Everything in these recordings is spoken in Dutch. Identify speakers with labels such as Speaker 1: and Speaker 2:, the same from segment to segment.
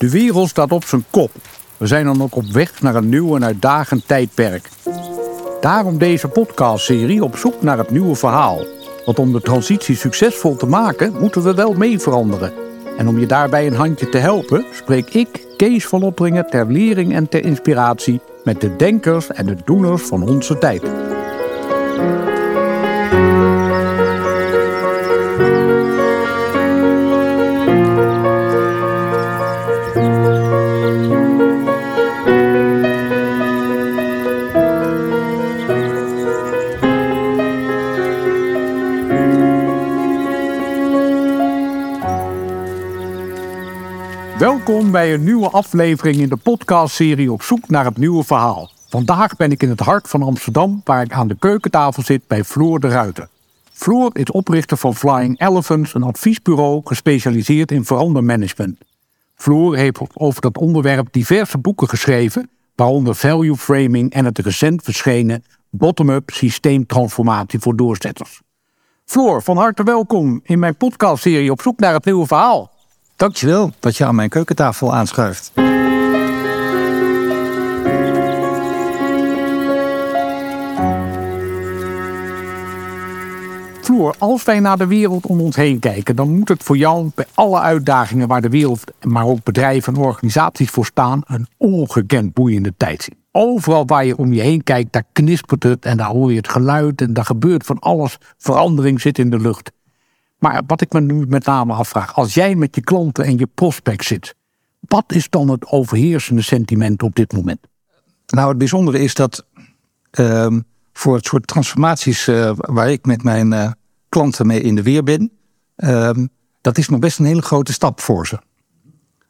Speaker 1: De wereld staat op zijn kop. We zijn dan ook op weg naar een nieuw en uitdagend tijdperk. Daarom deze podcastserie op zoek naar het nieuwe verhaal. Want om de transitie succesvol te maken, moeten we wel mee veranderen. En om je daarbij een handje te helpen, spreek ik, Kees van Opperingen, ter lering en ter inspiratie met de denkers en de doeners van onze tijd. Bij een nieuwe aflevering in de podcastserie Op zoek naar het nieuwe verhaal. Vandaag ben ik in het hart van Amsterdam, waar ik aan de keukentafel zit bij Floor de Ruiter. Floor is oprichter van Flying Elephants, een adviesbureau gespecialiseerd in verandermanagement. Floor heeft over dat onderwerp diverse boeken geschreven, waaronder Value Framing en het recent verschenen Bottom-up systeemtransformatie voor doorzetters. Floor, van harte welkom in mijn podcastserie Op zoek naar het nieuwe verhaal.
Speaker 2: Dankjewel dat je aan mijn keukentafel aanschuift.
Speaker 1: Floor, als wij naar de wereld om ons heen kijken, dan moet het voor jou bij alle uitdagingen waar de wereld, maar ook bedrijven en organisaties voor staan, een ongekend boeiende tijd zien. Overal waar je om je heen kijkt, daar knispert het en daar hoor je het geluid en daar gebeurt van alles. Verandering zit in de lucht. Maar wat ik me nu met name afvraag, als jij met je klanten en je prospect zit, wat is dan het overheersende sentiment op dit moment?
Speaker 2: Nou, het bijzondere is dat ehm, voor het soort transformaties uh, waar ik met mijn uh, klanten mee in de weer ben, ehm, dat is nog best een hele grote stap voor ze.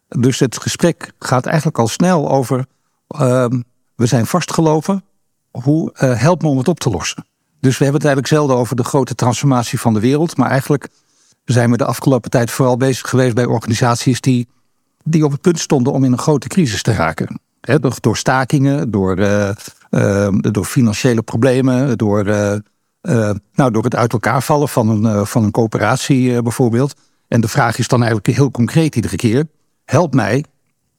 Speaker 2: Dus het gesprek gaat eigenlijk al snel over, ehm, we zijn vastgelopen, hoe uh, help me om het op te lossen? Dus we hebben het eigenlijk zelden over de grote transformatie van de wereld. Maar eigenlijk zijn we de afgelopen tijd vooral bezig geweest bij organisaties die, die op het punt stonden om in een grote crisis te raken. door, stakingen, door, uh, uh, door financiële problemen, door, uh, nou, door het uit elkaar vallen van een, van een coöperatie bijvoorbeeld. En de vraag is dan eigenlijk heel concreet iedere keer: help mij,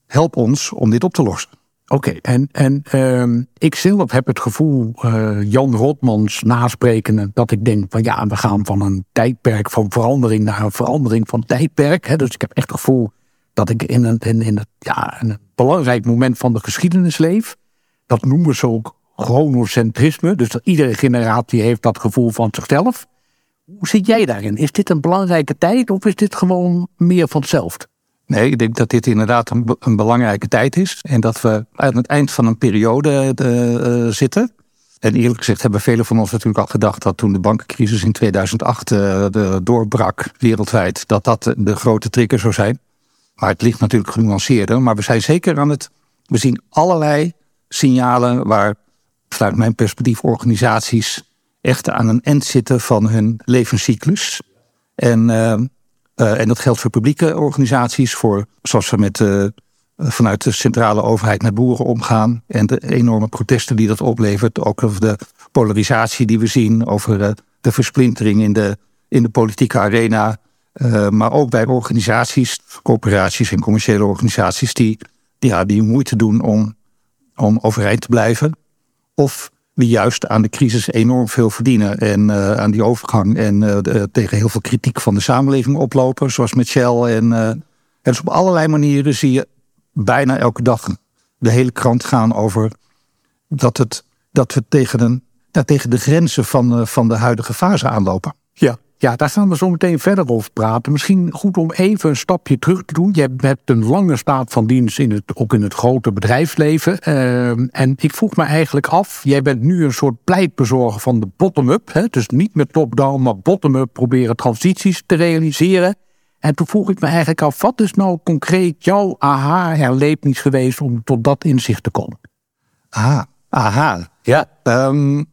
Speaker 2: help ons om dit op te lossen.
Speaker 1: Oké, en, en uh, ik zelf heb het gevoel, uh, Jan Rotmans nasprekende, dat ik denk van ja, we gaan van een tijdperk van verandering naar een verandering van tijdperk. Hè? Dus ik heb echt het gevoel dat ik in een, in, in het, ja, een belangrijk moment van de geschiedenis leef. Dat noemen ze ook chronocentrisme. Dus dat iedere generatie heeft dat gevoel van zichzelf. Hoe zit jij daarin? Is dit een belangrijke tijd of is dit gewoon meer van hetzelfde?
Speaker 2: Nee, ik denk dat dit inderdaad een, een, belangrijke tijd is. En dat we aan het eind van een periode uh, zitten. En eerlijk gezegd hebben velen van ons natuurlijk al gedacht dat toen de bankencrisis in 2008 uh, de doorbrak wereldwijd, dat dat de grote trigger zou zijn. Maar het ligt natuurlijk genuanceerder. Maar we zijn zeker aan het. We zien allerlei signalen waar, vanuit mijn perspectief, organisaties echt aan een eind zitten van hun levenscyclus. En uh, en dat geldt voor publieke organisaties, voor zoals we met uh, vanuit de centrale overheid met boeren omgaan. En de enorme protesten die dat oplevert. Ook over de polarisatie die we zien, over de versplintering in de, in de politieke arena. maar ook bij organisaties, corporaties en commerciële organisaties die, die, ja, die moeite doen om, om overeind te blijven. Of die juist aan de crisis enorm veel verdienen en uh, aan die overgang en uh, de, tegen heel veel kritiek van de samenleving oplopen, zoals met Shell. En, dus op allerlei manieren zie je bijna elke dag de hele krant gaan over dat, het, dat we tegen, een, tegen de grenzen van, van de huidige fase aanlopen.
Speaker 1: Ja. Ja, daar gaan we zo meteen verder over praten. Misschien goed om even een stapje terug te doen. Je hebt een lange staat van dienst in het, ook in het grote bedrijfsleven. Uh, en ik vroeg me eigenlijk af, jij bent nu een soort pleitbezorger van de bottom-up. Dus niet meer top-down, maar bottom-up proberen transities te realiseren. En toen vroeg ik me eigenlijk af, wat is nou concreet jouw aha-herlevenis geweest om tot dat inzicht te komen?
Speaker 2: Aha, aha. Ja. Um,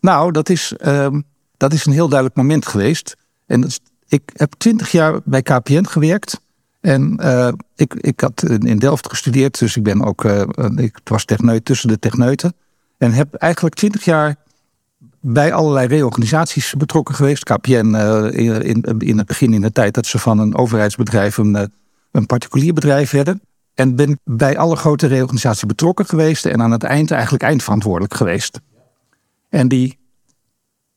Speaker 2: nou, dat is... Um dat is een heel duidelijk moment geweest. En ik heb twintig jaar bij KPN gewerkt. En uh, ik, ik had in Delft gestudeerd, dus ik ben ook, uh, ik was techneut tussen de techneuten. En heb eigenlijk twintig jaar bij allerlei reorganisaties betrokken geweest. KPN uh, in, in, in, het begin in de tijd dat ze van een overheidsbedrijf een, een particulier bedrijf werden. En ben bij alle grote reorganisaties betrokken geweest en aan het eind eigenlijk eindverantwoordelijk geweest. En, die,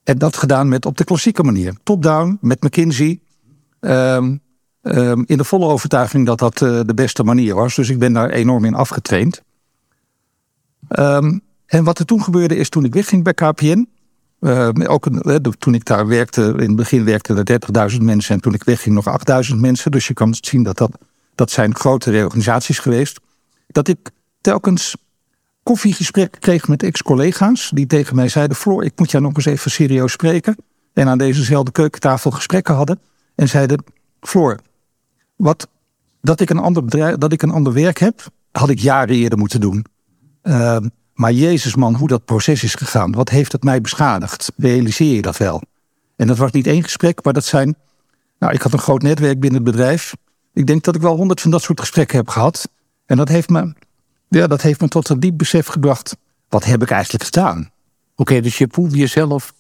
Speaker 2: en dat gedaan met op de klassieke manier. Top-down, met McKinsey. Um, um, in de volle overtuiging dat dat uh, de beste manier was. Dus ik ben daar enorm in afgetraind. Um, en wat er toen gebeurde is toen ik wegging bij KPN. Uh, ook een, toen ik daar werkte, in het begin werkten er 30.000 mensen en toen ik wegging nog 8.000 mensen. Dus je kan zien dat, dat dat zijn grote reorganisaties geweest. Dat ik telkens koffiegesprekken kreeg met ex-collega's die tegen mij zeiden: Floor, ik moet jou nog eens even serieus spreken. En aan dezezelfde keukentafel gesprekken hadden. En zeiden: Floor, wat, dat, ik een ander bedrijf, dat ik een ander werk heb, had ik jaren eerder moeten doen. Uh, maar Jezus man, hoe dat proces is gegaan. Wat heeft het mij beschadigd? Realiseer je dat wel? En dat was niet één gesprek, maar dat zijn... Nou, ik had een groot netwerk binnen het bedrijf. Ik denk dat ik wel honderd van dat soort gesprekken heb gehad. En dat heeft me, ja, dat heeft me tot een diep besef gebracht. Wat heb ik eigenlijk gedaan?
Speaker 1: Oké, dus je voelde jezelf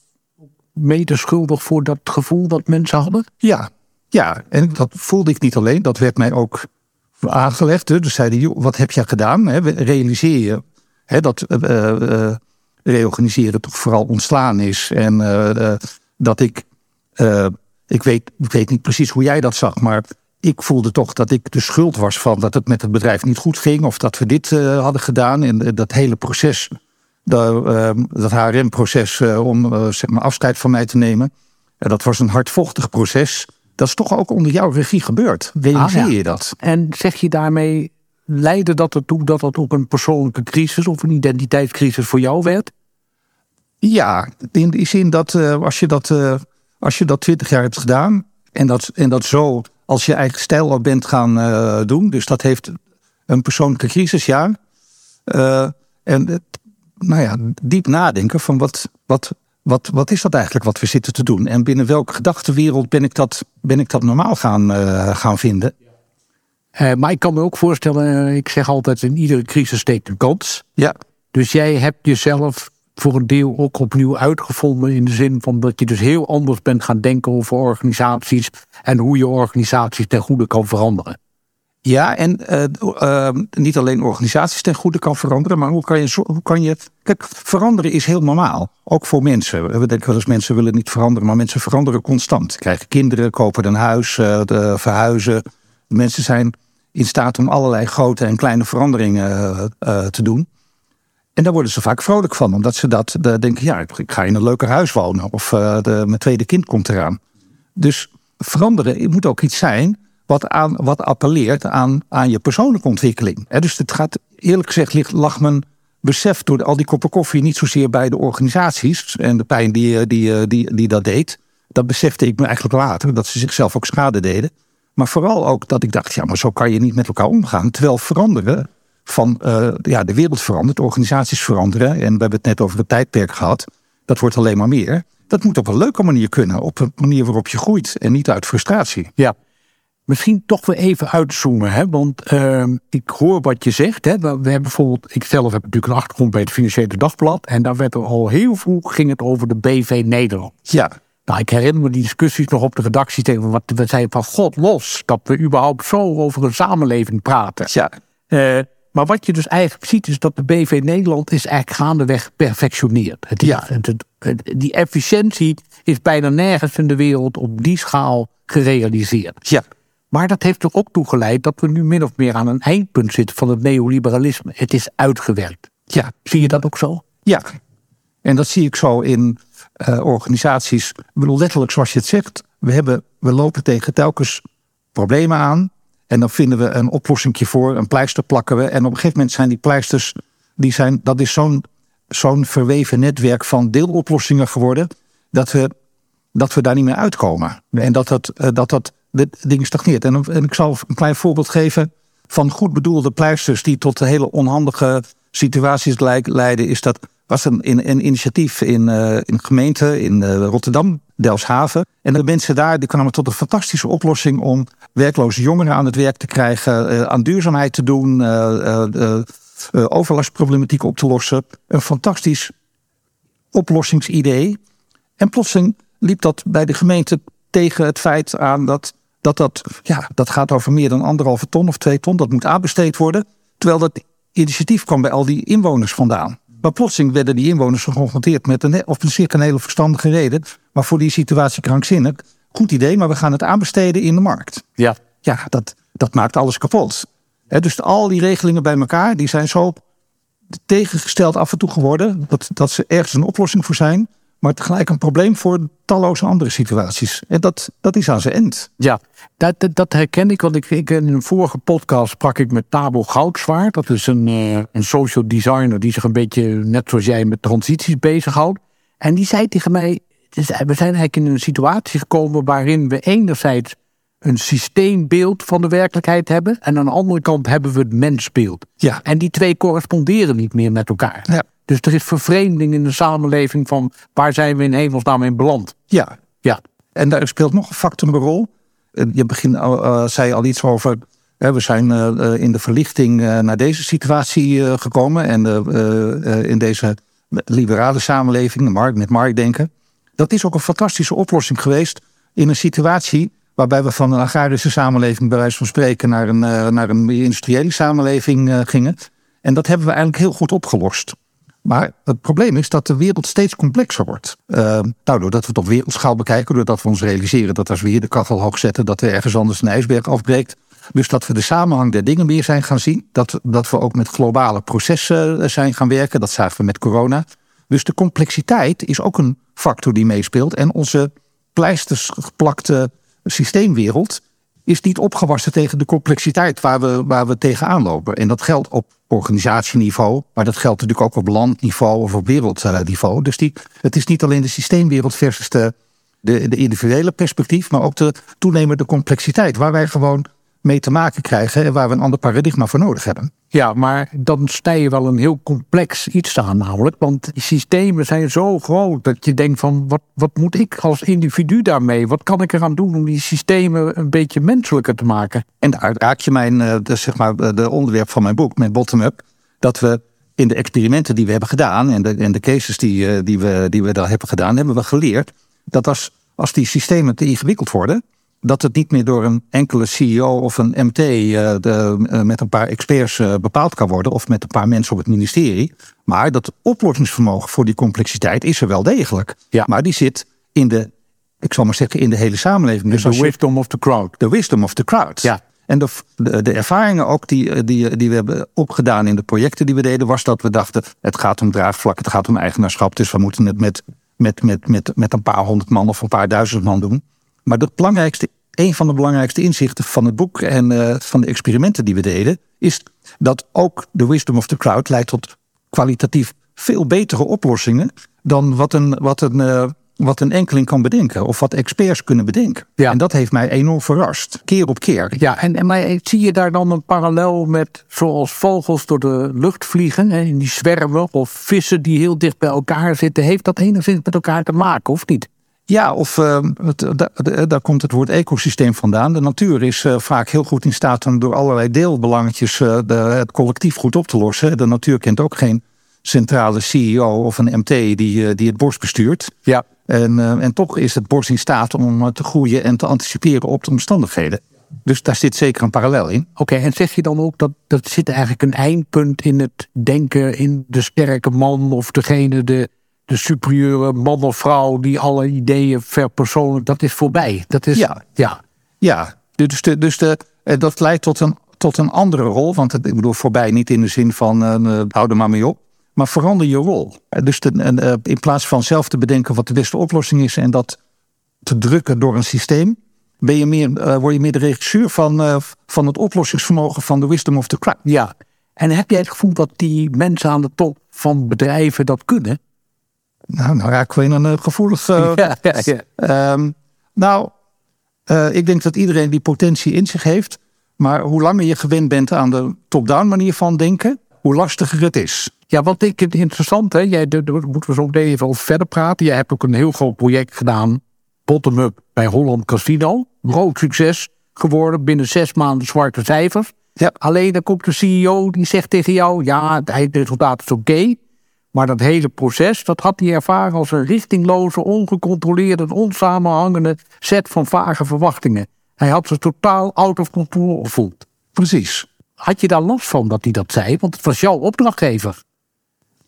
Speaker 1: mede schuldig voor dat gevoel dat mensen hadden?
Speaker 2: Ja, ja. En dat voelde ik niet alleen. Dat werd mij ook aangelegd. Dus zeiden, joh, wat heb je gedaan? Realiseer je dat uh, uh, reorganiseren toch vooral ontslaan is. En dat ik, ik, weet, ik weet niet precies hoe jij dat zag, maar ik voelde toch dat ik de schuld was van dat het met het bedrijf niet goed ging. Of dat we dit hadden gedaan. En dat hele proces, dat, dat HRM-proces om zeg maar afscheid van mij te nemen. dat was een hardvochtig proces. Dat is toch ook onder jouw regie gebeurd. Realiseer ah, ja. je dat?
Speaker 1: En zeg je daarmee leidde dat ertoe dat dat ook een persoonlijke crisis of een identiteitscrisis voor jou werd?
Speaker 2: Ja, in die zin dat uh, als, je dat, uh, als je dat twintig jaar hebt gedaan en dat, en dat zo als je eigen stijl al bent gaan uh, doen, dus dat heeft een persoonlijke crisis, ja. en nou ja, diep nadenken van wat, wat, wat, wat is dat eigenlijk wat we zitten te doen? En binnen welke gedachtenwereld ben ik dat, ben ik dat normaal gaan, gaan vinden?
Speaker 1: Uh, maar ik kan me ook voorstellen, uh, ik zeg altijd, in iedere crisis steekt een kans.
Speaker 2: Ja.
Speaker 1: Dus jij hebt jezelf voor een deel ook opnieuw uitgevonden. In de zin van dat je dus heel anders bent gaan denken over organisaties. En hoe je organisaties ten goede kan veranderen.
Speaker 2: Ja, en uh, niet alleen organisaties ten goede kan veranderen, maar hoe kan je, hoe kan je. Kijk, veranderen is heel normaal. Ook voor mensen. We denken wel eens mensen willen niet veranderen, maar mensen veranderen constant. Krijgen kinderen, kopen een huis, de, verhuizen. Mensen zijn in staat om allerlei grote en kleine veranderingen uh, te doen. En daar worden ze vaak vrolijk van, omdat ze dat de, denken: ja, ik ga in een leuker huis wonen of uh, de, mijn tweede kind komt eraan. Dus veranderen moet ook iets zijn wat, aan, wat appelleert aan, aan je persoonlijke ontwikkeling. dus het gaat, eerlijk gezegd, ligt, lag mijn besef door al die koppen koffie niet zozeer bij de organisaties en de pijn die, die, die, die dat deed. Dat besefte ik me eigenlijk later, dat ze zichzelf ook schade deden. Maar vooral ook dat ik dacht, ja, maar zo kan je niet met elkaar omgaan. Terwijl veranderen van, uh, ja, de wereld verandert, organisaties veranderen. En we hebben het net over het tijdperk gehad. Dat wordt alleen maar meer. Dat moet op een leuke manier kunnen. Op een manier waarop je groeit en niet uit frustratie.
Speaker 1: Ja. Misschien toch weer even uitzoomen, hè? want uh, ik hoor wat je zegt. Hè? We hebben bijvoorbeeld, ik zelf heb natuurlijk een achtergrond bij het Financiële Dagblad. En daar werd er al heel vroeg ging het over de BV Nederland.
Speaker 2: Ja.
Speaker 1: Nou, ik herinner me die discussies nog op de redactie tegen wat we zeiden van God los dat we überhaupt zo over een samenleving praten.
Speaker 2: Ja.
Speaker 1: Uh, maar wat je dus eigenlijk ziet is dat de BV Nederland is eigenlijk gaandeweg geperfectioneerd. Het,
Speaker 2: ja.
Speaker 1: Het, het, die efficiëntie is bijna nergens in de wereld op die schaal gerealiseerd.
Speaker 2: Ja.
Speaker 1: Maar dat heeft er ook toe geleid dat we nu min of meer aan een eindpunt zitten van het neoliberalisme. Het is uitgewerkt.
Speaker 2: Ja.
Speaker 1: Zie je dat ook zo?
Speaker 2: Ja. En dat zie ik zo in uh, organisaties. Ik bedoel, letterlijk zoals je het zegt. We, hebben, we lopen tegen telkens problemen aan. En dan vinden we een oplossing voor, een pleister plakken we. En op een gegeven moment zijn die pleisters, die zijn, dat is zo'n zo'n verweven netwerk van deeloplossingen geworden. Dat we, dat we daar niet meer uitkomen. En dat dat, eh, dat, dat de ding stagneert. En, ik zal een klein voorbeeld geven van goed bedoelde pleisters die tot hele onhandige situaties leiden. Is dat was een, een, initiatief in, uh, in gemeente in uh, Rotterdam, Delfshaven. En de mensen daar die kwamen tot een fantastische oplossing om werkloze jongeren aan het werk te krijgen, uh, aan duurzaamheid te doen, overlastproblematiek op te lossen. Een fantastisch oplossingsidee. En plotseling liep dat bij de gemeente tegen het feit aan dat dat dat, ja, dat gaat over meer dan anderhalve ton of twee ton. Dat moet aanbesteed worden. Terwijl dat initiatief kwam bij al die inwoners vandaan. Maar plotseling werden die inwoners geconfronteerd met een, zich een hele verstandige reden. Maar voor die situatie krankzinnig. Goed idee, maar we gaan het aanbesteden in de markt.
Speaker 1: Ja.
Speaker 2: Ja, dat, dat maakt alles kapot. dus al die regelingen bij elkaar, die zijn zo tegengesteld af en toe geworden. Dat, dat ze ergens een oplossing voor zijn. Maar tegelijk een probleem voor talloze andere situaties. En dat, dat is aan zijn end.
Speaker 1: Ja, dat, dat, herken ik. Want ik, ik, in een vorige podcast sprak ik met Tabo Goudzwaard. Dat is een, uh, een social designer die zich een beetje, net zoals jij, met transities bezighoudt. En die zei tegen mij, we zijn eigenlijk in een situatie gekomen waarin we enerzijds een systeembeeld van de werkelijkheid hebben. En aan de andere kant hebben we het mensbeeld.
Speaker 2: Ja.
Speaker 1: En die twee corresponderen niet meer met elkaar.
Speaker 2: Ja.
Speaker 1: Dus er is vervreemding in de samenleving van waar zijn we in hemelsnaam in beland.
Speaker 2: Ja.
Speaker 1: ja.
Speaker 2: En daar speelt nog een factor een rol. Je begin, uh, zei al iets over. we zijn uh, in de verlichting naar deze situatie gekomen. En in deze liberale samenleving, de markt, met marktdenken. Dat is ook een fantastische oplossing geweest in een situatie waarbij we van een agrarische samenleving, bij wijze van spreken, naar een, naar een industriële samenleving gingen. En dat hebben we eigenlijk heel goed opgelost. Maar het probleem is dat de wereld steeds complexer wordt. Uh, nou, doordat we het op wereldschaal bekijken, doordat we ons realiseren dat als we hier de kachel hoog zetten, dat er ergens anders een ijsberg afbreekt. Dus dat we de samenhang der dingen meer zijn gaan zien. Dat, dat we ook met globale processen zijn gaan werken. Dat zagen we met corona. Dus de complexiteit is ook een factor die meespeelt. En onze pleisters geplakte systeemwereld is niet opgewassen tegen de complexiteit waar we, waar we tegenaan lopen. En dat geldt op organisatieniveau, maar dat geldt natuurlijk ook op landniveau of op wereldniveau. Dus die, het is niet alleen de systeemwereld versus de, de, de individuele perspectief, maar ook de toenemende complexiteit waar wij gewoon mee te maken krijgen en waar we een ander paradigma voor nodig hebben.
Speaker 1: Ja, maar dan sta je wel een heel complex iets aan namelijk. Want die systemen zijn zo groot dat je denkt van wat, wat moet ik als individu daarmee? Wat kan ik eraan doen om die systemen een beetje menselijker te maken?
Speaker 2: En daar raak je mijn, eh, de, zeg maar, de onderwerp van mijn boek, met bottom-up. Dat we in de experimenten die we hebben gedaan en de, en de cases die, eh, die, we, die we daar hebben gedaan, hebben we geleerd dat als, als die systemen te ingewikkeld worden, dat het niet meer door een enkele CEO of een MT uh, eh, de, uh, met een paar experts uh, bepaald kan worden, of met een paar mensen op het ministerie. Maar dat oplossingsvermogen voor die complexiteit is er wel degelijk.
Speaker 1: Ja.
Speaker 2: Maar die zit in de, ik zal maar zeggen, in de hele samenleving.
Speaker 1: Dus de wisdom of the crowd.
Speaker 2: De wisdom of the crowd.
Speaker 1: Ja.
Speaker 2: En de, de, de, ervaringen ook die, die, die we hebben opgedaan in de projecten die we deden, was dat we dachten: het gaat om draagvlak, het gaat om eigenaarschap. Dus we moeten het met, met, met, met, met een paar honderd man of een paar duizend man doen. Maar het belangrijkste, een van de belangrijkste inzichten van het boek en uh, van de experimenten die we deden, is dat ook de wisdom of the crowd leidt tot kwalitatief veel betere oplossingen dan wat een, wat een, uh, wat een enkeling kan bedenken of wat experts kunnen bedenken.
Speaker 1: Ja.
Speaker 2: En dat heeft mij enorm verrast, keer op keer.
Speaker 1: Ja, en, en maar zie je daar dan een parallel met zoals vogels door de lucht vliegen, hè, in die zwermen, of vissen die heel dicht bij elkaar zitten? Heeft dat enigszins met elkaar te maken, of niet?
Speaker 2: Ja, of uh, het, da, daar komt het woord ecosysteem vandaan. De natuur is uh, vaak heel goed in staat om door allerlei deelbelangetjes uh, de, het collectief goed op te lossen. De natuur kent ook geen centrale CEO of een MT die, die het bos bestuurt.
Speaker 1: Ja.
Speaker 2: En, en toch is het bos in staat om te groeien en te anticiperen op de omstandigheden. Dus daar zit zeker een parallel in.
Speaker 1: Oké, okay, en zeg je dan ook dat dat zit eigenlijk een eindpunt in het denken in de sterke man of degene, de, de superieure man of vrouw die alle ideeën verpersoonlijk, dat is voorbij. Dat is,
Speaker 2: ja.
Speaker 1: ja.
Speaker 2: Ja, dus, de, dus de, dat leidt tot een, tot een andere rol. Want het, ik bedoel, voorbij niet in de zin van uh, hou er maar mee op. Maar verander je rol. Dus de, uh, in plaats van zelf te bedenken wat de beste oplossing is en dat te drukken door een systeem, ben je meer, uh, word je meer de regisseur van, van het oplossingsvermogen van de wisdom of the crowd.
Speaker 1: Ja, en heb jij het gevoel dat die mensen aan de top van bedrijven dat kunnen?
Speaker 2: Nou, nou raak ik in een gevoelig.
Speaker 1: Ja, ja, ja.
Speaker 2: Um, nou, uh, ik denk dat iedereen die potentie in zich heeft. Maar hoe langer je gewend bent aan de top-down manier van denken, hoe lastiger het is.
Speaker 1: Ja, wat ik interessant, hè, jij, daar moeten we zo even over verder praten. Jij hebt ook een heel groot project gedaan, bottom-up, bij Holland Casino. Groot succes geworden, binnen zes maanden zwarte cijfers.
Speaker 2: Ja.
Speaker 1: Alleen dan komt de CEO die zegt tegen jou, ja, het resultaat is oké. Okay, maar dat hele proces, dat had hij ervaren als een richtingloze, ongecontroleerde, onsamenhangende set van vage verwachtingen. Hij had zich totaal out of control gevoeld.
Speaker 2: Precies.
Speaker 1: Had je daar last van dat hij dat zei? Want het was jouw opdrachtgever.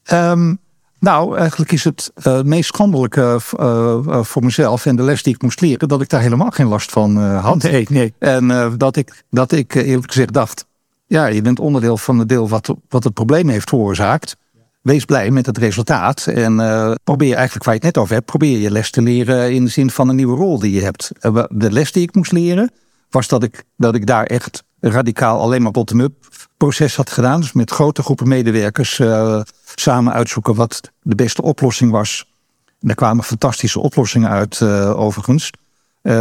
Speaker 2: Ehm, nou, eigenlijk is het uh, meest schandelijke uh, voor mezelf en de les die ik moest leren, dat ik daar helemaal geen last van had.
Speaker 1: Nee, nee.
Speaker 2: En dat ik, dat ik eerlijk gezegd dacht, ja, je bent onderdeel van het deel wat, wat het probleem heeft veroorzaakt. Wees blij met het resultaat en probeer eigenlijk waar je het net over hebt, probeer je les te leren in de zin van een nieuwe rol die je hebt. de les die ik moest leren was dat ik, dat ik daar echt radicaal alleen maar bottom-up proces had gedaan. Dus met grote groepen medewerkers samen uitzoeken wat de beste oplossing was. En daar kwamen fantastische oplossingen uit, uh, overigens.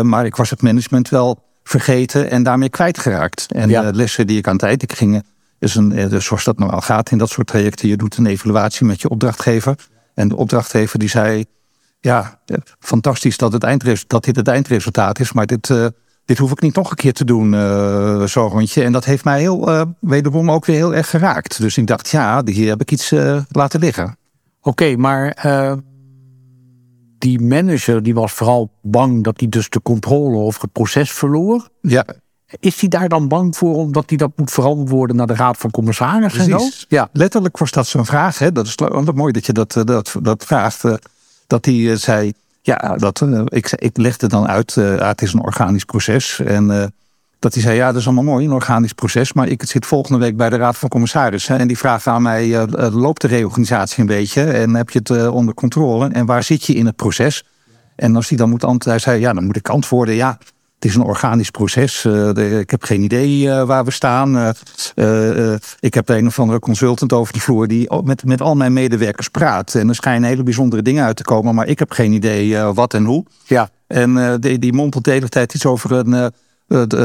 Speaker 2: Maar ik was het management wel vergeten en daarmee kwijtgeraakt. En ja. de lessen die ik aan het eind ik ging, is een, eh, dus zoals dat normaal gaat in dat soort trajecten. Je doet een evaluatie met je opdrachtgever. En de opdrachtgever die zei, ja, fantastisch dat, het eindresultaat, dat dit het eindresultaat is, maar dit, uh, dit hoef ik niet nog een keer te doen, uh, zo rondje. En dat heeft mij heel, uh, wederom ook weer heel erg geraakt. Dus ik dacht, ja, hier heb ik iets laten liggen. Oké,
Speaker 1: okay, maar die manager die was vooral bang dat hij dus de controle over het proces verloor.
Speaker 2: Ja.
Speaker 1: Is hij daar dan bang voor omdat hij dat moet verantwoorden naar de Raad van Commissarissen?
Speaker 2: Precies. Ja, letterlijk was dat zo'n vraag. Hè? Dat is mooi dat je dat, dat, dat vraagt. dat hij zei, ja, dat, ik, ik legde dan uit, het is een organisch proces. En dat hij zei, ja, dat is allemaal mooi, een organisch proces. Maar ik zit volgende week bij de Raad van Commissarissen. En die vraagt aan mij, loopt de reorganisatie een beetje? En heb je het onder controle? En waar zit je in het proces? En als hij dan moet antwoorden, hij zei, ja, dan moet ik antwoorden, ja, het is een organisch proces. Uh, ik heb geen idee uh, waar we staan. Uh, ik heb een of andere consultant over de vloer die met, met al mijn medewerkers praat. En er schijnen hele bijzondere dingen uit te komen, maar ik heb geen idee wat en hoe.
Speaker 1: Ja.
Speaker 2: En die, die mompelt de hele tijd iets over een,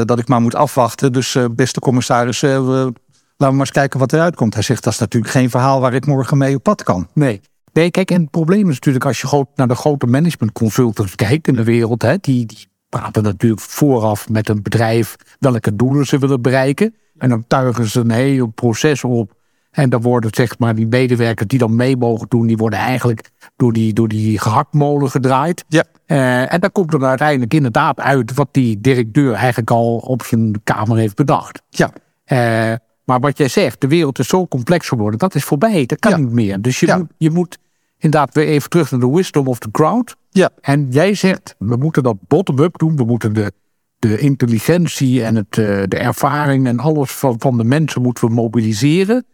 Speaker 2: dat ik maar moet afwachten. Dus beste commissaris, laten we maar eens kijken wat eruit komt. Hij zegt, dat is natuurlijk geen verhaal waar ik morgen mee op pad kan.
Speaker 1: Nee. Nee, kijk, en het probleem is natuurlijk als je naar de grote management consultants kijkt in de wereld, hè, die, die praten natuurlijk vooraf met een bedrijf welke doelen ze willen bereiken. En dan tuigen ze een heel proces op. En dan worden zeg maar die medewerkers die dan mee mogen doen, die worden eigenlijk door die, door die gehaktmolen gedraaid.
Speaker 2: Ja.
Speaker 1: Uh, en dan komt er uiteindelijk inderdaad uit wat die directeur eigenlijk al op zijn kamer heeft bedacht.
Speaker 2: Ja.
Speaker 1: Uh, maar wat jij zegt, de wereld is zo complex geworden, dat is voorbij. Dat kan niet meer. Dus je, ja. moet, je moet inderdaad weer even terug naar de wisdom of the crowd.
Speaker 2: Ja.
Speaker 1: En jij zegt, we moeten dat bottom-up doen. We moeten de, de intelligentie en het, uh, de ervaring en alles van, van de mensen moeten we mobiliseren.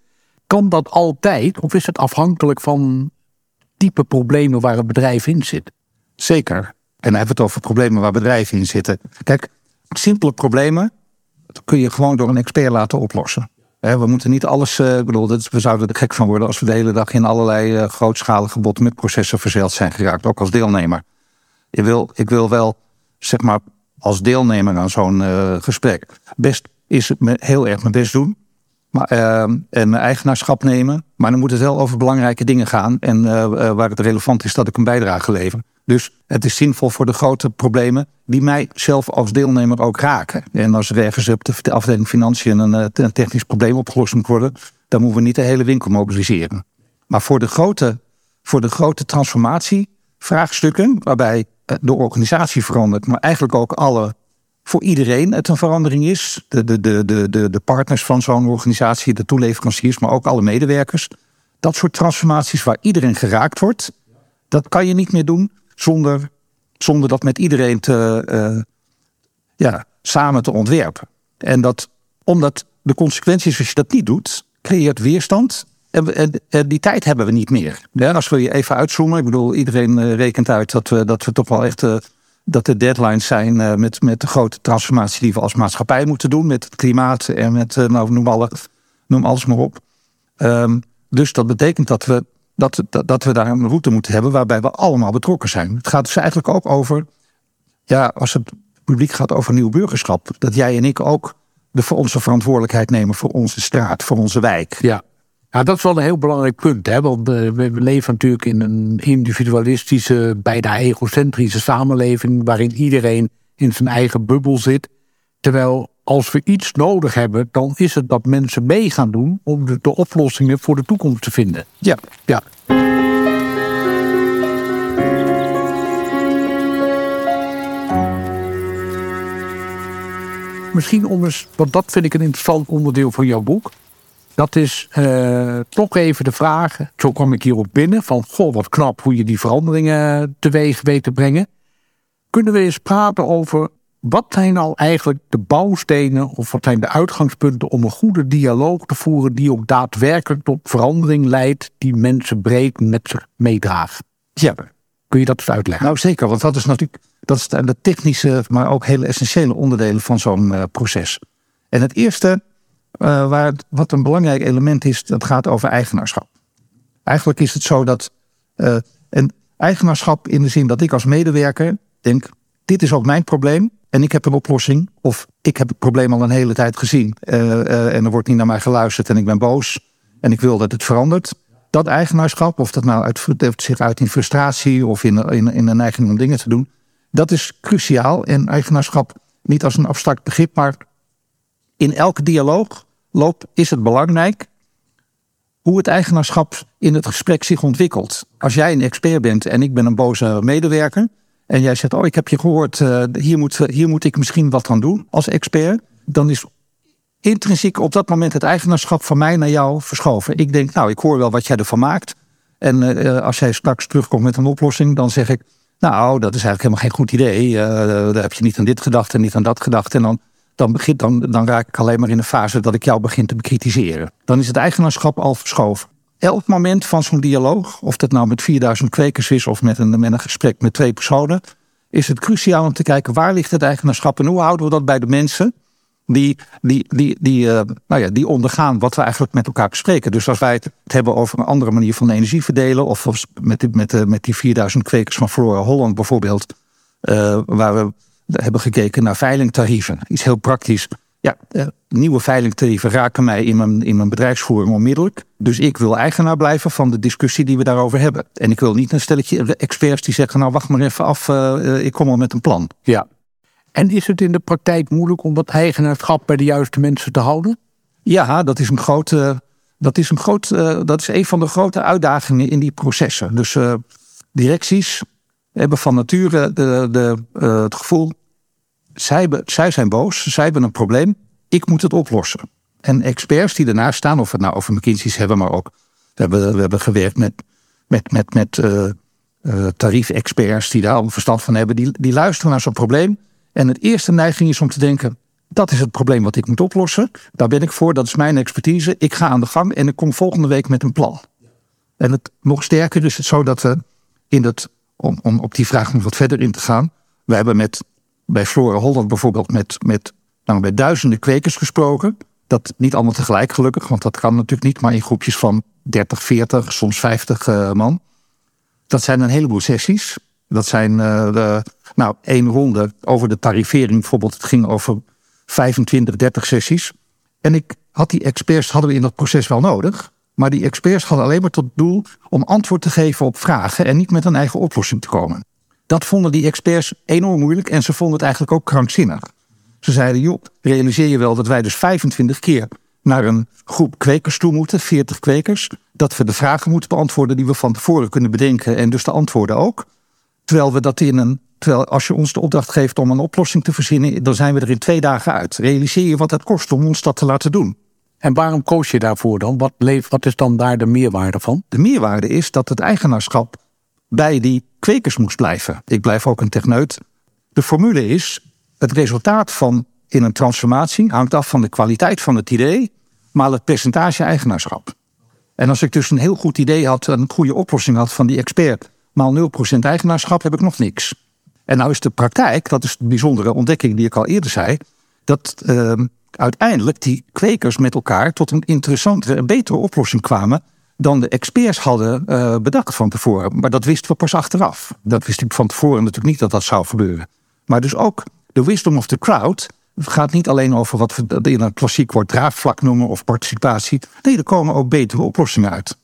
Speaker 1: Kan dat altijd? Of is het afhankelijk van type problemen waar een bedrijf in zit?
Speaker 2: Zeker. En dan hebben we het over problemen waar bedrijven in zitten. Kijk, simpele problemen kun je gewoon door een expert laten oplossen. We moeten niet alles, eh, bedoel, we zouden er gek van worden als we de hele dag in allerlei uh, grootschalige bottom-up-processen verzeild zijn geraakt, ook als deelnemer. Ik wil, ik wil wel, zeg maar, als deelnemer aan zo'n uh, gesprek, best is heel erg mijn best doen. Maar, en mijn eigenaarschap nemen. Maar dan moet het wel over belangrijke dingen gaan. En waar het relevant is dat ik een bijdrage lever. Dus het is zinvol voor de grote problemen die mij zelf als deelnemer ook raken. En als er ergens op de afdeling financiën een, eh, een technisch probleem opgelost moet worden, dan moeten we niet de hele winkel mobiliseren. Maar voor de grote, voor de grote transformatievraagstukken, waarbij eh, de organisatie verandert, maar eigenlijk ook alle, voor iedereen het een verandering is. De, de, de, de, de partners van zo'n organisatie, de toeleveranciers, maar ook alle medewerkers. Dat soort transformaties waar iedereen geraakt wordt, dat kan je niet meer doen zonder, zonder dat met iedereen te, uh, ja, samen te ontwerpen. En dat, omdat de consequenties als je dat niet doet, creëert weerstand. En, en, en die tijd hebben we niet meer. Ja, als we je even uitzoomen, ik bedoel, iedereen uh, rekent uit dat we, dat we toch wel echt. Uh, dat er deadlines zijn uh, met, met de grote transformatie die we als maatschappij moeten doen. Met het klimaat en met, nou, noem, alle, noem alles maar op. Um, dus dat betekent dat we dat, dat, we daar een route moeten hebben waarbij we allemaal betrokken zijn. Het gaat dus eigenlijk ook over, ja, als het publiek gaat over nieuw burgerschap, dat jij en ik ook de, onze verantwoordelijkheid nemen voor onze straat, voor onze wijk.
Speaker 1: Ja. Ja, dat is wel een heel belangrijk punt. Hè? Want uh, we leven natuurlijk in een individualistische, bijna egocentrische samenleving. waarin iedereen in zijn eigen bubbel zit. Terwijl als we iets nodig hebben, dan is het dat mensen mee gaan doen om de, de oplossingen voor de toekomst te vinden.
Speaker 2: Ja,
Speaker 1: ja. misschien om eens, want dat vind ik een interessant onderdeel van jouw boek. Dat is uh, toch even de vraag, zo kwam ik hierop binnen, van goh, wat knap hoe je die veranderingen teweeg weet te brengen. Kunnen we eens praten over wat zijn nou eigenlijk de bouwstenen of wat zijn de uitgangspunten om een goede dialoog te voeren die ook daadwerkelijk tot verandering leidt die mensen breed met zich meedragen?
Speaker 2: Ja.
Speaker 1: Kun je dat eens uitleggen?
Speaker 2: Nou zeker, want dat is natuurlijk dat is de technische, maar ook hele essentiële onderdelen van zo'n uh, proces. En het eerste, uh, waar, wat een belangrijk element is, dat gaat over eigenaarschap. Eigenlijk is het zo dat uh, een eigenaarschap in de zin dat ik als medewerker denk, dit is ook mijn probleem en ik heb een oplossing. Of ik heb het probleem al een hele tijd gezien en er wordt niet naar mij geluisterd en ik ben boos en ik wil dat het verandert dat eigenaarschap, of dat nou uit, zich uit in frustratie of in, in, in een neiging om dingen te doen, dat is cruciaal. En eigenaarschap niet als een abstract begrip, maar in elke dialoog loopt, is het belangrijk hoe het eigenaarschap in het gesprek zich ontwikkelt. Als jij een expert bent en ik ben een boze medewerker. En jij zegt, oh ik heb je gehoord, uh, hier, moet, hier moet ik misschien wat aan doen als expert. Dan is intrinsiek op dat moment het eigenaarschap van mij naar jou verschoven. Ik denk, nou, ik hoor wel wat jij ervan maakt. En uh, als jij straks terugkomt met een oplossing, dan zeg ik, nou, dat is eigenlijk helemaal geen goed idee. Uh, daar heb je niet aan dit gedacht en niet aan dat gedacht. En dan, dan, begint, dan, dan raak ik alleen maar in een fase dat ik jou begin te bekritiseren. Dan is het eigenaarschap al verschoven. Elk moment van zo'n dialoog, of dat nou met 4000 kwekers is of met een, met een gesprek met twee personen, is het cruciaal om te kijken waar ligt het eigenaarschap en hoe houden we dat bij de mensen die, die, die, die, uh, nou ja, die ondergaan wat we eigenlijk met elkaar bespreken. Dus als wij het hebben over een andere manier van energie verdelen, of met, die, met, uh, met die 4000 kwekers van Flora Holland bijvoorbeeld, uh, waar we hebben gekeken naar veilingtarieven. Iets heel praktisch. Ja, nieuwe veilingtarieven raken mij in mijn, in mijn bedrijfsvoering onmiddellijk. Dus ik wil eigenaar blijven van de discussie die we daarover hebben. En ik wil niet een stelletje experts die zeggen: Nou, wacht maar even af, ik kom al met een plan.
Speaker 1: Ja, en is het in de praktijk moeilijk om dat eigenaarschap bij de juiste mensen te houden?
Speaker 2: Ja, dat is een grote. Dat is, een groot, uh, dat is een van de grote uitdagingen in die processen. Dus uh, directies hebben van nature de, de, uh, het gevoel. Zij, zij zijn boos, zij hebben een probleem, ik moet het oplossen. En experts die ernaast staan, of we het nou over McKinsey's hebben, maar ook. We hebben, we hebben gewerkt met, met, met, met tariefexperts die daar al verstand van hebben. Die, die luisteren naar zo'n probleem en het eerste neiging is om te denken: dat is het probleem wat ik moet oplossen. Daar ben ik voor, dat is mijn expertise. Ik ga aan de gang en ik kom volgende week met een plan. En het nog sterker is het zo dat we in het, om, om op die vraag nog wat verder in te gaan. We hebben met, bij Flora Holland bijvoorbeeld met, met, nou, met duizenden kwekers gesproken. Dat niet allemaal tegelijk gelukkig, want dat kan natuurlijk niet, maar in groepjes van 30, 40, soms 50 uh, man. Dat zijn een heleboel sessies. Dat zijn uh, de, nou, één ronde over de tarivering bijvoorbeeld. Het ging over 25, 30 sessies. En ik had die experts hadden we in dat proces wel nodig. Maar die experts hadden alleen maar tot doel om antwoord te geven op vragen en niet met een eigen oplossing te komen. Dat vonden die experts enorm moeilijk en ze vonden het eigenlijk ook krankzinnig. Ze zeiden, joh, realiseer je wel dat wij dus 25 keer naar een groep kwekers toe moeten, 40 kwekers, dat we de vragen moeten beantwoorden die we van tevoren kunnen bedenken en dus de antwoorden ook. Terwijl we dat in een. Terwijl als je ons de opdracht geeft om een oplossing te verzinnen, dan zijn we er in twee dagen uit. Realiseer je wat het kost om ons dat te laten doen.
Speaker 1: En waarom koos je daarvoor dan? Wat, leef, wat is dan daar de meerwaarde van?
Speaker 2: De meerwaarde is dat het eigenaarschap bij die kwekers moest blijven. Ik blijf ook een techneut. De formule is: het resultaat van in een transformatie hangt af van de kwaliteit van het idee, maar het percentage eigenaarschap. En als ik dus een heel goed idee had, een goede oplossing had van die expert, maal 0% eigenaarschap heb ik nog niks. En nou is de praktijk, dat is de bijzondere ontdekking die ik al eerder zei, dat uh, uiteindelijk die kwekers met elkaar tot een interessantere en betere oplossing kwamen dan de experts hadden uh, bedacht van tevoren. Maar dat wisten we pas achteraf. Dat wist ik van tevoren natuurlijk niet dat dat zou gebeuren. Maar dus ook de wisdom of the crowd gaat niet alleen over wat we in een klassiek woord draagvlak noemen of participatie. Nee, er komen ook betere oplossingen uit.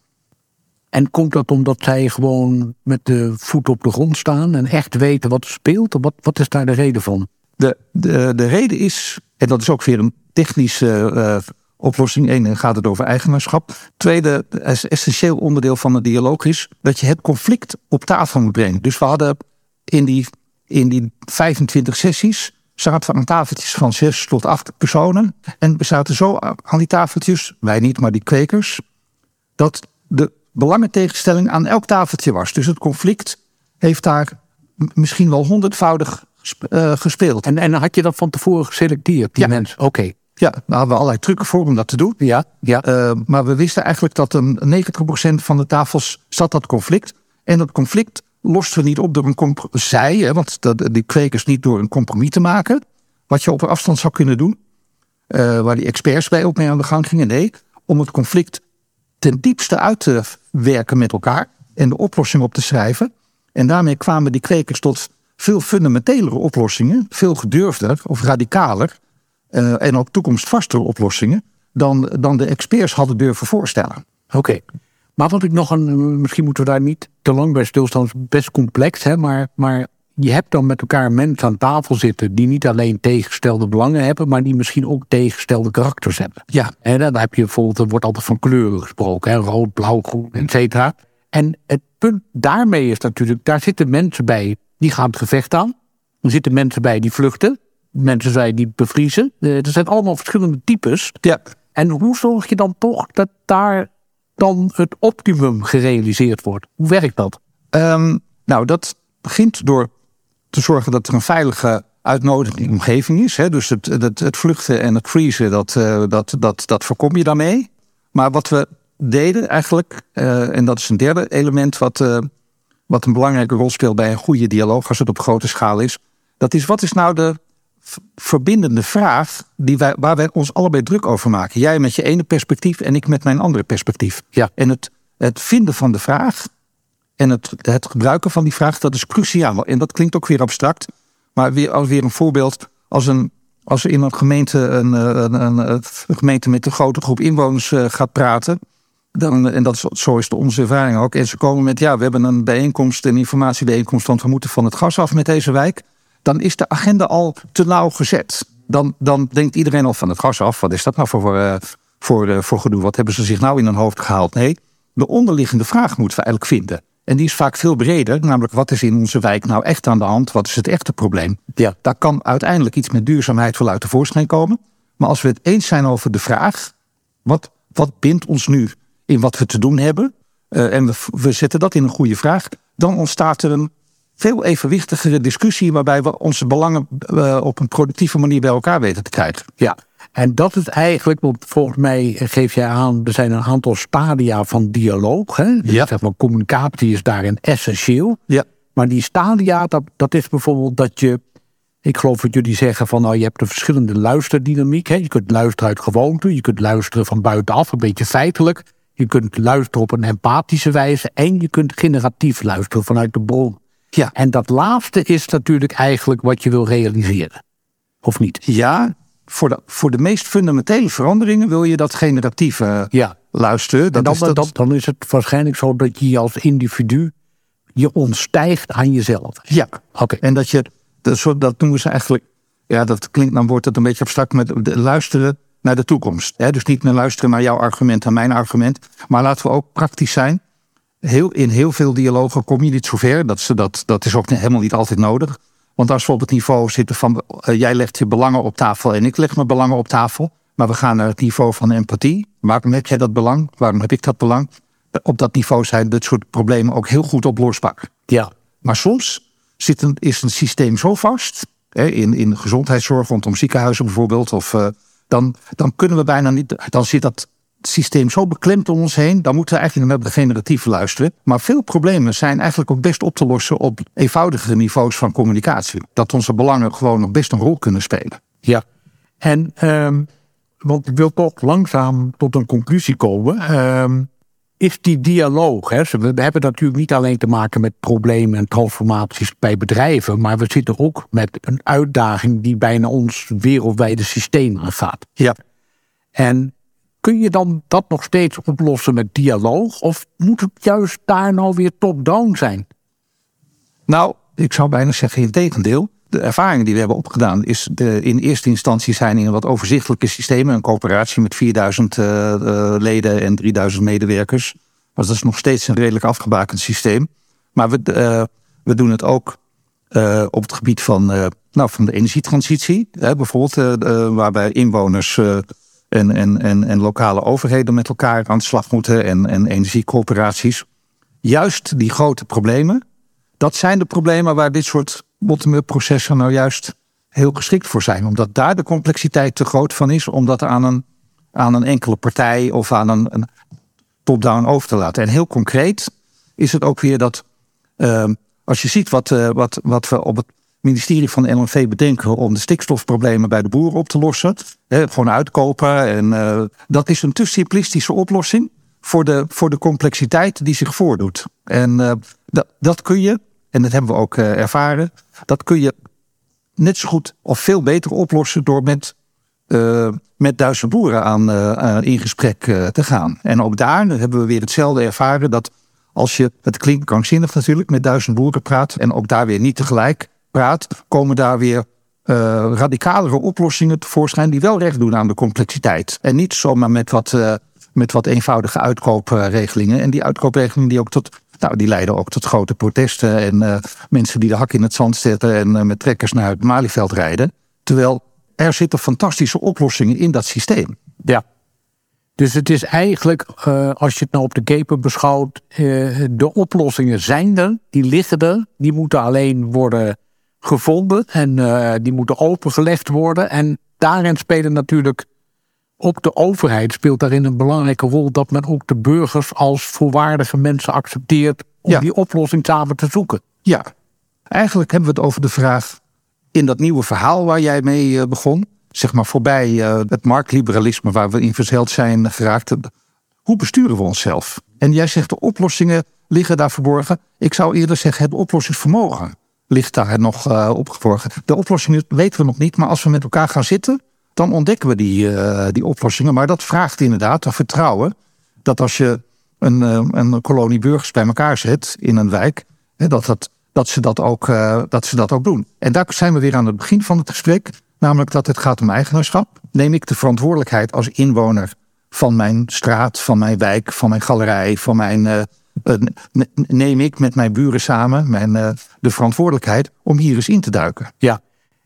Speaker 1: En komt dat omdat zij gewoon met de voet op de grond staan en echt weten wat er speelt? Wat, wat is daar de reden van?
Speaker 2: De, de, de reden is, en dat is ook weer een technische uh, oplossing. Eén gaat het over eigenaarschap. Tweede, essentieel onderdeel van de dialoog is dat je het conflict op tafel moet brengen. Dus we hadden in die, in die 25 sessies zaten we aan tafeltjes van zes tot acht personen. En we zaten zo aan die tafeltjes, wij niet, maar die kwekers, dat de belangentegenstelling aan elk tafeltje was. Dus het conflict heeft daar misschien wel honderdvoudig gespeeld.
Speaker 1: En, en had je dat van tevoren geselecteerd, die
Speaker 2: ja.
Speaker 1: mensen? Oké.
Speaker 2: Ja, daar hadden we allerlei trucken voor om dat te doen.
Speaker 1: Ja, ja.
Speaker 2: Uh, maar we wisten eigenlijk dat een 90% van de tafels zat dat conflict. En dat conflict losten we niet op door een compromis. Zij, hè, want dat, die kwekers niet door een compromis te maken. Wat je op een afstand zou kunnen doen. Uh, waar die experts bij ook mee aan de gang gingen. Nee, om het conflict ten diepste uit te werken met elkaar. En de oplossing op te schrijven. En daarmee kwamen die kwekers tot veel fundamentelere oplossingen. Veel gedurfder of radicaler. Uh, en ook toekomstvastere oplossingen. Dan, dan de experts hadden durven voorstellen.
Speaker 1: Oké. Okay. Maar wat ik nog een, misschien moeten we daar niet te lang bij stilstaan, is best complex, hè? Maar, maar je hebt dan met elkaar mensen aan tafel zitten die niet alleen tegengestelde belangen hebben, maar die misschien ook tegengestelde karakters hebben.
Speaker 2: Ja.
Speaker 1: En dan heb je bijvoorbeeld, er wordt altijd van kleuren gesproken, hè? rood, blauw, groen, et cetera. En het punt daarmee is natuurlijk, daar zitten mensen bij die gaan het gevecht aan. Er zitten mensen bij die vluchten. Mensen bij die bevriezen. Er zijn allemaal verschillende types.
Speaker 2: Ja.
Speaker 1: En hoe zorg je dan toch dat daar dan het optimum gerealiseerd wordt? Hoe werkt dat?
Speaker 2: Um, nou, dat begint door te zorgen dat er een veilige uitnodigende omgeving is. Hè? Dus het, het, het, vluchten en het freezen, dat, uh, dat, dat, dat voorkom je daarmee. Maar wat we deden eigenlijk, uh, en dat is een derde element wat, uh, wat een belangrijke rol speelt bij een goede dialoog, als het op grote schaal is, dat is wat is nou de verbindende vraag die wij, waar wij ons allebei druk over maken. Jij met je ene perspectief en ik met mijn andere perspectief.
Speaker 1: Ja.
Speaker 2: En het, het vinden van de vraag en het, het gebruiken van die vraag, dat is cruciaal. En dat klinkt ook weer abstract, maar weer, als weer een voorbeeld. Als, een, als er in een gemeente, een, een, een, een gemeente met een grote groep inwoners uh, gaat praten. Dan, en dat is, zo is de onze ervaring ook. En ze komen met, ja, we hebben een bijeenkomst, een informatiebijeenkomst, want we moeten van het gas af met deze wijk dan is de agenda al te nauw gezet. Dan, dan denkt iedereen al van het gas af. Wat is dat nou voor, uh, voor, uh, voor gedoe? Wat hebben ze zich nou in hun hoofd gehaald? Nee, de onderliggende vraag moeten we eigenlijk vinden. En die is vaak veel breder, namelijk wat is in onze wijk nou echt aan de hand? Wat is het echte probleem?
Speaker 1: Ja.
Speaker 2: Daar kan uiteindelijk iets met duurzaamheid wel uit tevoorschijn komen. Maar als we het eens zijn over de vraag, wat, wat bindt ons nu in wat we te doen hebben? Uh, en we, we zetten dat in een goede vraag, dan ontstaat er een veel evenwichtigere discussie waarbij we onze belangen uh, op een productieve manier bij elkaar weten te krijgen.
Speaker 1: Ja, en dat is eigenlijk, want volgens mij geef jij aan, er zijn een aantal stadia van dialoog. Hè? Dus
Speaker 2: ja.
Speaker 1: zeg maar, communicatie is daarin essentieel.
Speaker 2: Ja.
Speaker 1: Maar die stadia, dat, dat is bijvoorbeeld dat je, ik geloof dat jullie zeggen van nou je hebt een verschillende luisterdynamiek. Hè? Je kunt luisteren uit gewoonte, je kunt luisteren van buitenaf, een beetje feitelijk. Je kunt luisteren op een empathische wijze en je kunt generatief luisteren vanuit de bron.
Speaker 2: Ja.
Speaker 1: En dat laatste is natuurlijk eigenlijk wat je wil realiseren. Of niet?
Speaker 2: Ja, voor de, voor de meest fundamentele veranderingen wil je dat generatieve
Speaker 1: ja.
Speaker 2: luisteren. Dat
Speaker 1: dan,
Speaker 2: is dat...
Speaker 1: dan, dan is het waarschijnlijk zo dat je als individu je ontstijgt aan jezelf.
Speaker 2: Ja,
Speaker 1: oké. Okay.
Speaker 2: En dat je, dat, dat noemen ze eigenlijk, ja, dat klinkt, dan wordt het een beetje abstract met luisteren naar de toekomst. Hè? Dus niet meer luisteren naar jouw argument en mijn argument, maar laten we ook praktisch zijn. Heel, in heel veel dialogen kom je niet zover. Dat, dat, dat is ook helemaal niet altijd nodig. Want als we op het niveau zitten van uh, jij legt je belangen op tafel en ik leg mijn belangen op tafel. Maar we gaan naar het niveau van empathie. Waarom heb jij dat belang? Waarom heb ik dat belang? Op dat niveau zijn dit soort problemen ook heel goed oplosbaar.
Speaker 1: Ja.
Speaker 2: Maar soms zit een, is een systeem zo vast. Hè, in, in gezondheidszorg rondom ziekenhuizen bijvoorbeeld. Of, uh, dan, dan kunnen we bijna niet. Dan zit dat systeem zo beklemd om ons heen, dan moeten we eigenlijk naar de generatief luisteren. Maar veel problemen zijn eigenlijk ook best op te lossen op eenvoudigere niveaus van communicatie. Dat onze belangen gewoon nog best een rol kunnen spelen.
Speaker 1: Ja, en um, want ik wil toch langzaam tot een conclusie komen. Um, is die dialoog, hè, we hebben natuurlijk niet alleen te maken met problemen en transformaties bij bedrijven, maar we zitten ook met een uitdaging die bijna ons wereldwijde systeem aangaat.
Speaker 2: Ja.
Speaker 1: En kun je dan dat nog steeds oplossen met dialoog? Of moet het juist daar nou weer top-down zijn?
Speaker 2: Nou, ik zou bijna zeggen in tegendeel. De ervaring die we hebben opgedaan is de, in eerste instantie zijn in wat overzichtelijke systemen. Een coöperatie met 4000 uh, uh, leden en 3000 medewerkers. Maar dat is nog steeds een redelijk afgebakend systeem. Maar we, uh, we doen het ook op het gebied van, nou, van de energietransitie. Hè, bijvoorbeeld, waarbij inwoners en, en, en, en lokale overheden met elkaar aan de slag moeten en, en energiecoöperaties. Juist die grote problemen, dat zijn de problemen waar dit soort bottom-up processen nou juist heel geschikt voor zijn. Omdat daar de complexiteit te groot van is om dat aan een, aan een enkele partij of aan een, een top-down over te laten. En heel concreet is het ook weer dat uh, als je ziet wat, uh, wat, wat we op het ministerie van de LNV bedenken om de stikstofproblemen bij de boeren op te lossen. Hè, gewoon uitkopen. En uh, dat is een te simplistische oplossing voor de, voor de complexiteit die zich voordoet. En dat, dat kun je, en dat hebben we ook ervaren, dat kun je net zo goed of veel beter oplossen door met, uh, met duizend boeren aan, uh, in gesprek uh, te gaan. En ook daar hebben we weer hetzelfde ervaren dat als je, het klinkt krankzinnig natuurlijk, met duizend boeren praat en ook daar weer niet tegelijk praat, komen daar weer radicalere oplossingen tevoorschijn die wel recht doen aan de complexiteit. En niet zomaar met wat, met wat eenvoudige uitkoopregelingen. En die uitkoopregelingen die ook tot nou, die leiden ook tot grote protesten en uh, mensen die de hak in het zand zetten en uh, met trekkers naar het Malieveld rijden. Terwijl er zitten fantastische oplossingen in dat systeem.
Speaker 1: Ja. Dus het is eigenlijk, uh, als je het nou op de keper beschouwt, de oplossingen zijn er, die liggen er, die moeten alleen worden gevonden en die moeten opengelegd worden. En daarin spelen natuurlijk ook de overheid speelt daarin een belangrijke rol dat men ook de burgers als volwaardige mensen accepteert om die oplossing samen te zoeken.
Speaker 2: Ja, eigenlijk hebben we het over de vraag in dat nieuwe verhaal waar jij mee eh, begon, zeg maar voorbij eh, het marktliberalisme waar we in verzeild zijn geraakt. Hoe besturen we onszelf? En jij zegt de oplossingen liggen daar verborgen. Ik zou eerder zeggen het oplossingsvermogen ligt daar nog uh, opgeborgen. De oplossingen weten we nog niet, maar als we met elkaar gaan zitten dan ontdekken we die, uh, die oplossingen. Maar dat vraagt inderdaad dat vertrouwen. Dat als je een, uh, een kolonie burgers bij elkaar zet in een wijk, hè, dat, dat, dat, ze dat, ook, uh, dat ze dat ook doen. En daar zijn we weer aan het begin van het gesprek. Namelijk dat het gaat om eigenaarschap. Neem ik de verantwoordelijkheid als inwoner van mijn straat, van mijn wijk, van mijn galerij, van mijn. neem ik met mijn buren samen mijn, de verantwoordelijkheid om hier eens in te duiken.
Speaker 1: Ja,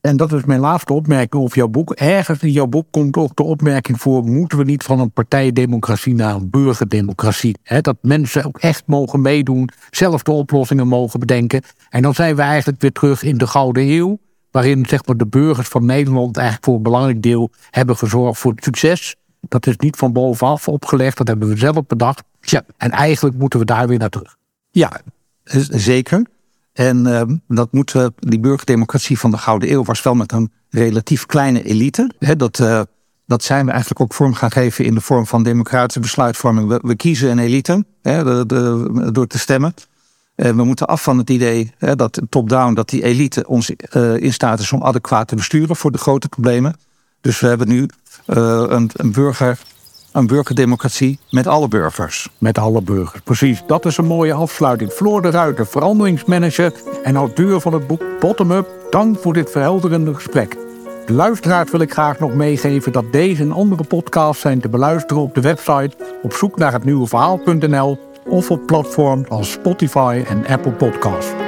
Speaker 1: en dat is mijn laatste opmerking over jouw boek. Ergens in jouw boek komt ook de opmerking voor: moeten we niet van een partijdemocratie naar een burgerdemocratie? dat mensen ook echt mogen meedoen, zelf de oplossingen mogen bedenken. En dan zijn we eigenlijk weer terug in de Gouden Eeuw, waarin zeg maar, de burgers van Nederland eigenlijk voor een belangrijk deel hebben gezorgd voor het succes. Dat is niet van bovenaf opgelegd, dat hebben we zelf bedacht. Ja. En eigenlijk moeten we daar weer naar terug.
Speaker 2: Ja, zeker. En uh, dat moet, uh, die burgerdemocratie van de Gouden Eeuw was wel met een relatief kleine elite. Dat, uh, dat zijn we eigenlijk ook vorm gaan geven in de vorm van democratische besluitvorming. We, kiezen een elite de, de, door te stemmen. En we moeten af van het idee dat top-down, dat die elite ons in staat is om adequaat te besturen voor de grote problemen. Dus we hebben nu een burger een burgerdemocratie met alle burgers.
Speaker 1: Met alle burgers, precies. Dat is een mooie afsluiting. Floor de Ruiter, veranderingsmanager en auteur van het boek Bottom Up. Dank voor dit verhelderende gesprek. De luisteraars wil ik graag nog meegeven dat deze en andere podcasts zijn te beluisteren op de website op zoek naar het nieuwe verhaal.nl of op platforms als Spotify en Apple Podcasts.